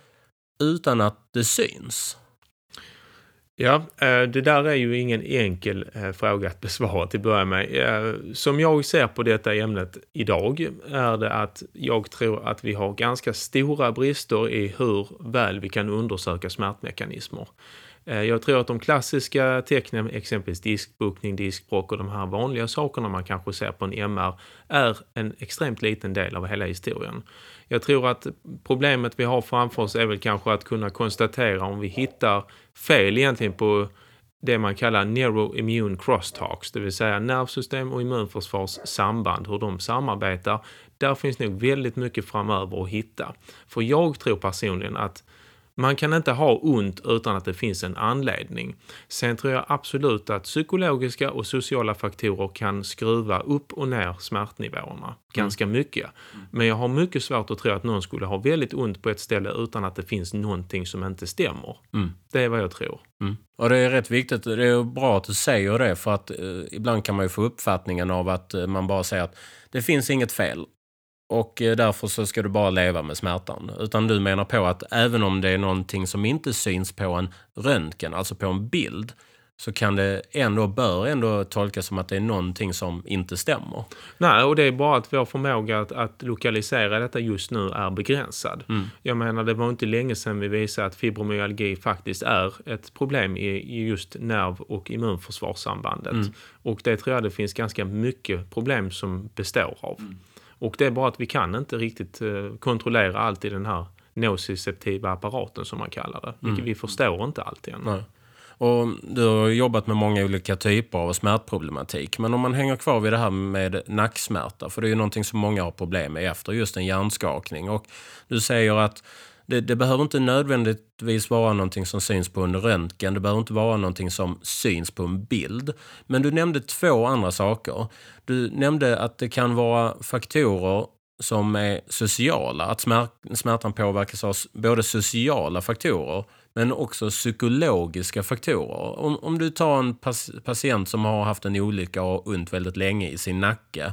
utan att det syns? Ja, eh, det där är ju ingen enkel eh, fråga att besvara till att börja med. Eh, som jag ser på detta ämnet idag är det att jag tror att vi har ganska stora brister i hur väl vi kan undersöka smärtmekanismer. Eh, jag tror att de klassiska tecknen, exempelvis diskbuktning, diskbråck och de här vanliga sakerna man kanske ser på en MR, är en extremt liten del av hela historien. Jag tror att problemet vi har framför oss är väl kanske att kunna konstatera om vi hittar fel egentligen på det man kallar neuroimmune crosstalks, det vill säga nervsystem och immunförsvars samband, hur de samarbetar. Där finns nog väldigt mycket framöver att hitta. För jag tror personligen att man kan inte ha ont utan att det finns en anledning. Sen tror jag absolut att psykologiska och sociala faktorer kan skruva upp och ner smärtnivåerna ganska mm. mycket. Men jag har mycket svårt att tro att någon skulle ha väldigt ont på ett ställe utan att det finns någonting som inte stämmer. Mm. Det är vad jag tror. Mm. Och det är rätt viktigt, det är bra att du säger det för att eh, ibland kan man ju få uppfattningen av att eh, man bara säger att det finns inget fel och eh, därför så ska du bara leva med smärtan. Utan du menar på att även om det är någonting som inte syns på en röntgen, alltså på en bild, så kan det ändå, bör ändå tolkas som att det är någonting som inte stämmer. Nej, och det är bara att vår förmåga att, att lokalisera detta just nu är begränsad. Mm. Jag menar, det var inte länge sedan vi visade att fibromyalgi faktiskt är ett problem i, i just nerv- och immunförsvarssambandet. Mm. Och det tror jag det finns ganska mycket problem som består av. Mm. Och det är bara att vi kan inte riktigt eh, kontrollera allt i den här nociceptiva apparaten som man kallar det. Vilket mm. vi förstår inte alltid än. Nej. Och du har jobbat med många olika typer av smärtproblematik. Men om man hänger kvar vid det här med nacksmärta, för det är ju någonting som många har problem med efter just en hjärnskakning. Och du säger att det, det, behöver inte nödvändigtvis vara någonting som syns på en röntgen. Det behöver inte vara någonting som syns på en bild. Men du nämnde två andra saker. Du nämnde att det kan vara faktorer som är sociala. Att smärtan påverkas av både sociala faktorer men också psykologiska faktorer. Om, om du tar en patient som har haft en olycka och ont väldigt länge i sin nacke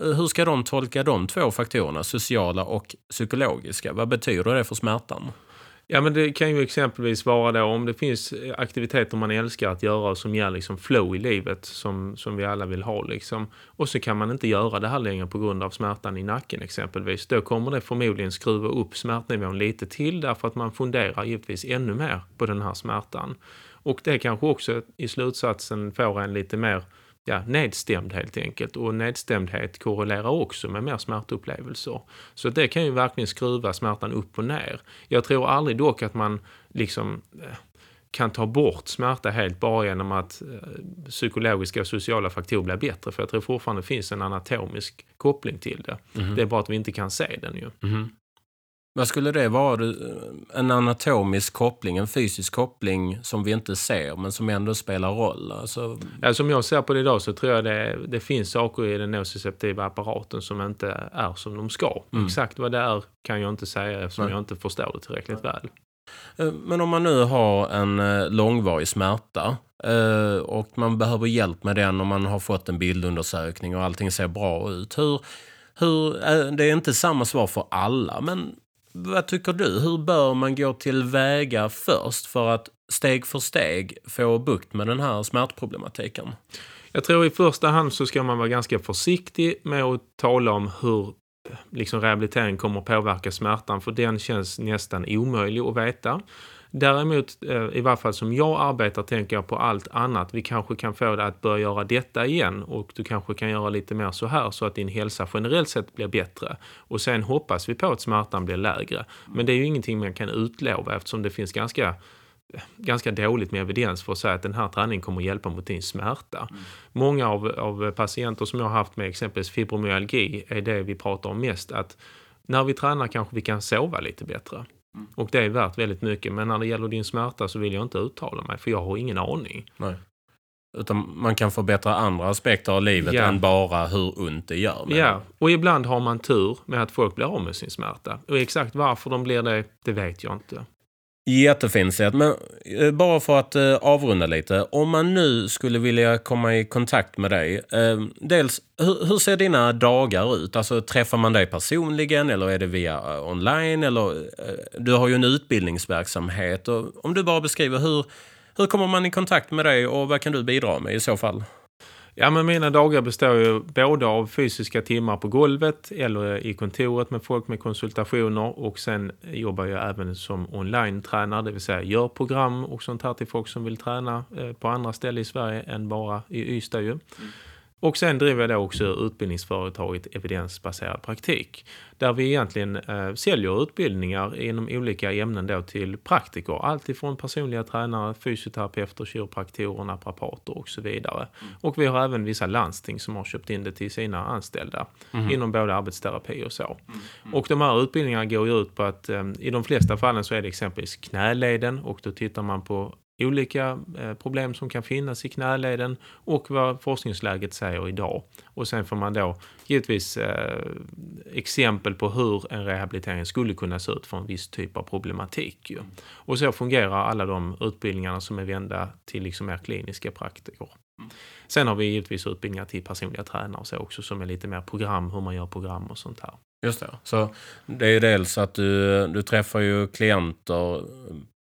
Eh, hur ska de tolka de två faktorerna, sociala och psykologiska? Vad betyder det för smärtan? Ja men det kan ju exempelvis vara då om det finns aktiviteter man älskar att göra som ger liksom flow i livet som, som vi alla vill ha liksom. Och så kan man inte göra det här längre på grund av smärtan i nacken exempelvis. Då kommer det förmodligen skruva upp smärtnivån lite till därför att man funderar givetvis ännu mer på den här smärtan. Och det kanske också i slutsatsen får en lite mer ja, nedstämd helt enkelt. Och nedstämdhet korrelerar också med mer smärtupplevelser. Så det kan ju verkligen skruva smärtan upp och ner. Jag tror aldrig dock att man liksom eh, kan ta bort smärta helt bara genom att eh, psykologiska och sociala faktorer blir bättre. För jag tror fortfarande finns en anatomisk koppling till det. Mm. Det är bara att vi inte kan se den ju. Mm. Vad skulle det vara? En anatomisk koppling, en fysisk koppling som vi inte ser men som ändå spelar roll? Alltså... Ja, som jag ser på det idag så tror jag det, det finns saker i den nociceptiva apparaten som inte är som de ska. Mm. Exakt vad det är kan jag inte säga eftersom Nej. jag inte förstår det tillräckligt väl. Eh, men om man nu har en eh, långvarig smärta eh, och man behöver hjälp med den och man har fått en bildundersökning och allting ser bra ut. Hur, hur, det är inte samma svar för alla, men vad tycker du? Hur bör man gå tillväga först för att steg för steg få bukt med den här smärtproblematiken? Jag tror i första hand så ska man vara ganska försiktig med att tala om hur liksom rehabilitering kommer att påverka smärtan för den känns nästan omöjlig att veta. Däremot, eh, i varje fall som jag arbetar, tänker jag på allt annat. Vi kanske kan få dig att börja göra detta igen och du kanske kan göra lite mer så här så att din hälsa generellt sett blir bättre. Och sen hoppas vi på att smärtan blir lägre. Men det är ju ingenting man kan utlova eftersom det finns ganska ganska dåligt med evidens för att säga att den här träningen kommer att hjälpa mot din smärta. Mm. Många av, av patienter som jag har haft med exempelvis fibromyalgi är det vi pratar om mest att när vi tränar kanske vi kan sova lite bättre. Mm. Och det är värt väldigt mycket. Men när det gäller din smärta så vill jag inte uttala mig för jag har ingen aning. Nej. Utan man kan förbättra andra aspekter av livet ja. än bara hur ont det gör. Ja, och ibland har man tur med att folk blir av med sin smärta. Och exakt varför de blir det, det vet jag inte. Jättefint sätt. Men eh, bara för att eh, avrunda lite. Om man nu skulle vilja komma i kontakt med dig. Eh, dels, hur, ser dina dagar ut? Alltså träffar man dig personligen eller är det via online? Eller, du har ju en utbildningsverksamhet. Om du bara beskriver hur, hur kommer man i kontakt med dig och vad kan du bidra med i så fall? Ja, men mina dagar består ju både av fysiska timmar på golvet eller i kontoret med folk med konsultationer och sen jobbar jag även som online-tränare, det vill säga gör program och sånt här till folk som vill träna eh, på andra ställen i Sverige än bara i Ystad ju. Mm. Och sen driver jag också utbildningsföretaget Evidensbaserad praktik. Där vi egentligen eh, säljer utbildningar inom olika ämnen då till praktiker. Allt ifrån personliga tränare, fysioterapeuter, kiropraktorer, naprapater och så vidare. Mm. Och vi har även vissa landsting som har köpt in det till sina anställda. Mm. Inom både arbetsterapi och så. Mm. Och de här utbildningarna går ju ut på att eh, i de flesta fallen så är det exempelvis knäleden och då tittar man på olika eh, problem som kan finnas i knäleden och vad forskningsläget säger idag. Och sen får man då givetvis eh, exempel på hur en rehabilitering skulle kunna se ut för en viss typ av problematik. Ju. Och så fungerar alla de utbildningarna som är vända till liksom mer kliniska praktiker. Sen har vi givetvis utbildningar till personliga tränare och så också som är lite mer program, hur man gör program och sånt här. Just det. Så det är dels att du, du träffar ju klienter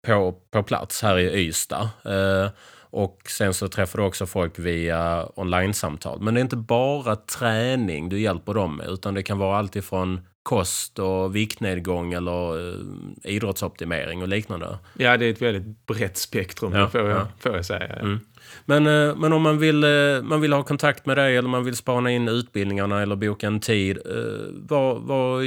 på, på plats här i Ystad. Eh, och sen så träffar du också folk via online-samtal. Men det är inte bara träning du hjälper dem med, utan det kan vara allt ifrån kost och viktnedgång eller eh, idrottsoptimering och liknande. Ja, det är ett väldigt brett spektrum, ja, får, jag, ja. får jag säga. Mm. Men, eh, men om man vill, eh, man vill ha kontakt med dig eller man vill spana in utbildningarna eller boka en tid, eh, var, var,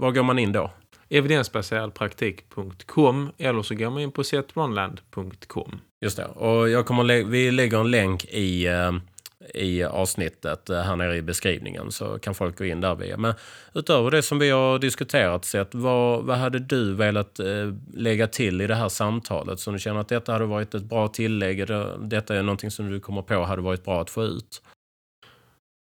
var går man in då? evidensbaseradpraktik.com eller så går man in på setrunland.com. Just det. Och jag kommer lä vi lägger en länk i, eh, i avsnittet eh, här nere i beskrivningen så kan folk gå in där via. Men utöver det som vi har diskuterat, sett, vad, vad hade du velat eh, lägga till i det här samtalet? Så du känner att detta hade varit ett bra tillägg, detta är någonting som du kommer på hade varit bra att få ut?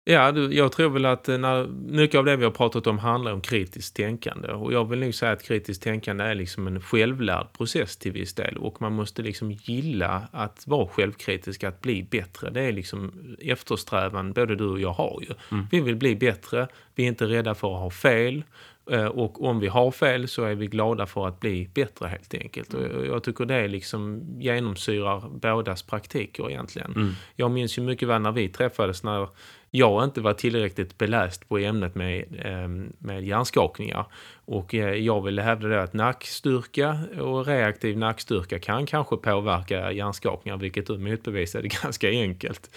Ja, du, jag tror väl att när, mycket av det vi har pratat om handlar om kritiskt tänkande. Och jag vill nog säga att kritiskt tänkande är liksom en självlärd process till viss del. Och man måste liksom gilla att vara självkritisk, att bli bättre. Det är liksom eftersträvan både du och jag har ju. Mm. Vi vill bli bättre, vi är inte rädda för att ha fel. Eh, och om vi har fel så är vi glada för att bli bättre helt enkelt. Och jag tycker det liksom genomsyrar bådas praktiker egentligen. Mm. Jag minns ju mycket väl när vi träffades när jag inte var tillräckligt beläst på ämnet med, ehm, med hjärnskakningar. Och eh, jag ville hävda det att nackstyrka och reaktiv nackstyrka kan kanske påverka hjärnskakningar, vilket du motbevisade (laughs) ganska enkelt.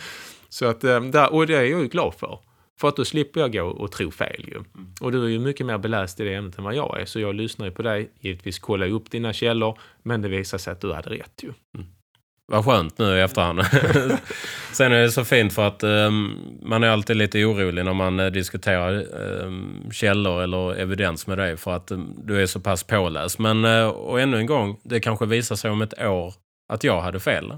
Så att, och det är jag ju glad för. För att då slipper jag gå och tro fel ju. Mm. Och du är ju mycket mer beläst i det ämnet än vad jag är. Så jag lyssnar ju på dig, givetvis kollar upp dina källor, men det visar sig att du hade rätt ju. Mm. Vad skönt nu i efterhand. (laughs) Sen är det så fint för att um, man är alltid lite orolig när man uh, diskuterar um, källor eller evidens med dig för att um, du är så pass påläst. Men uh, och ännu en gång, det kanske visar sig om ett år att jag hade fel.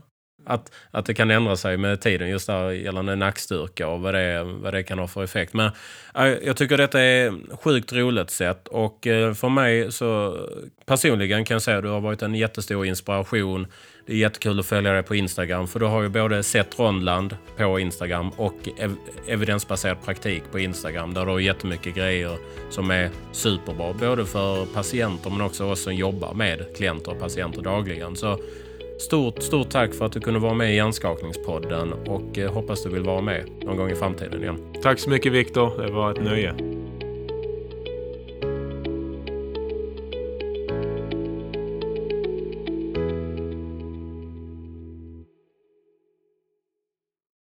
Att, att det kan ändra sig med tiden just där gällande nackstyrka och vad det, vad det kan ha för effekt. Men eh, jag tycker detta är sjukt roligt sätt och eh, för mig så personligen kan jag säga att du har varit en jättestor inspiration. Det är jättekul att följa dig på Instagram för du har ju både sett Rondland på Instagram och ev evidensbaserad praktik på Instagram där du har jättemycket grejer som är superbra både för patienter men också oss som jobbar med klienter och patienter dagligen. Så Stort, stort tack för att du kunde vara med i Hjärnskakningspodden och eh, hoppas du vill vara med någon gång i framtiden igen. Tack så mycket Viktor, det var ett nöje.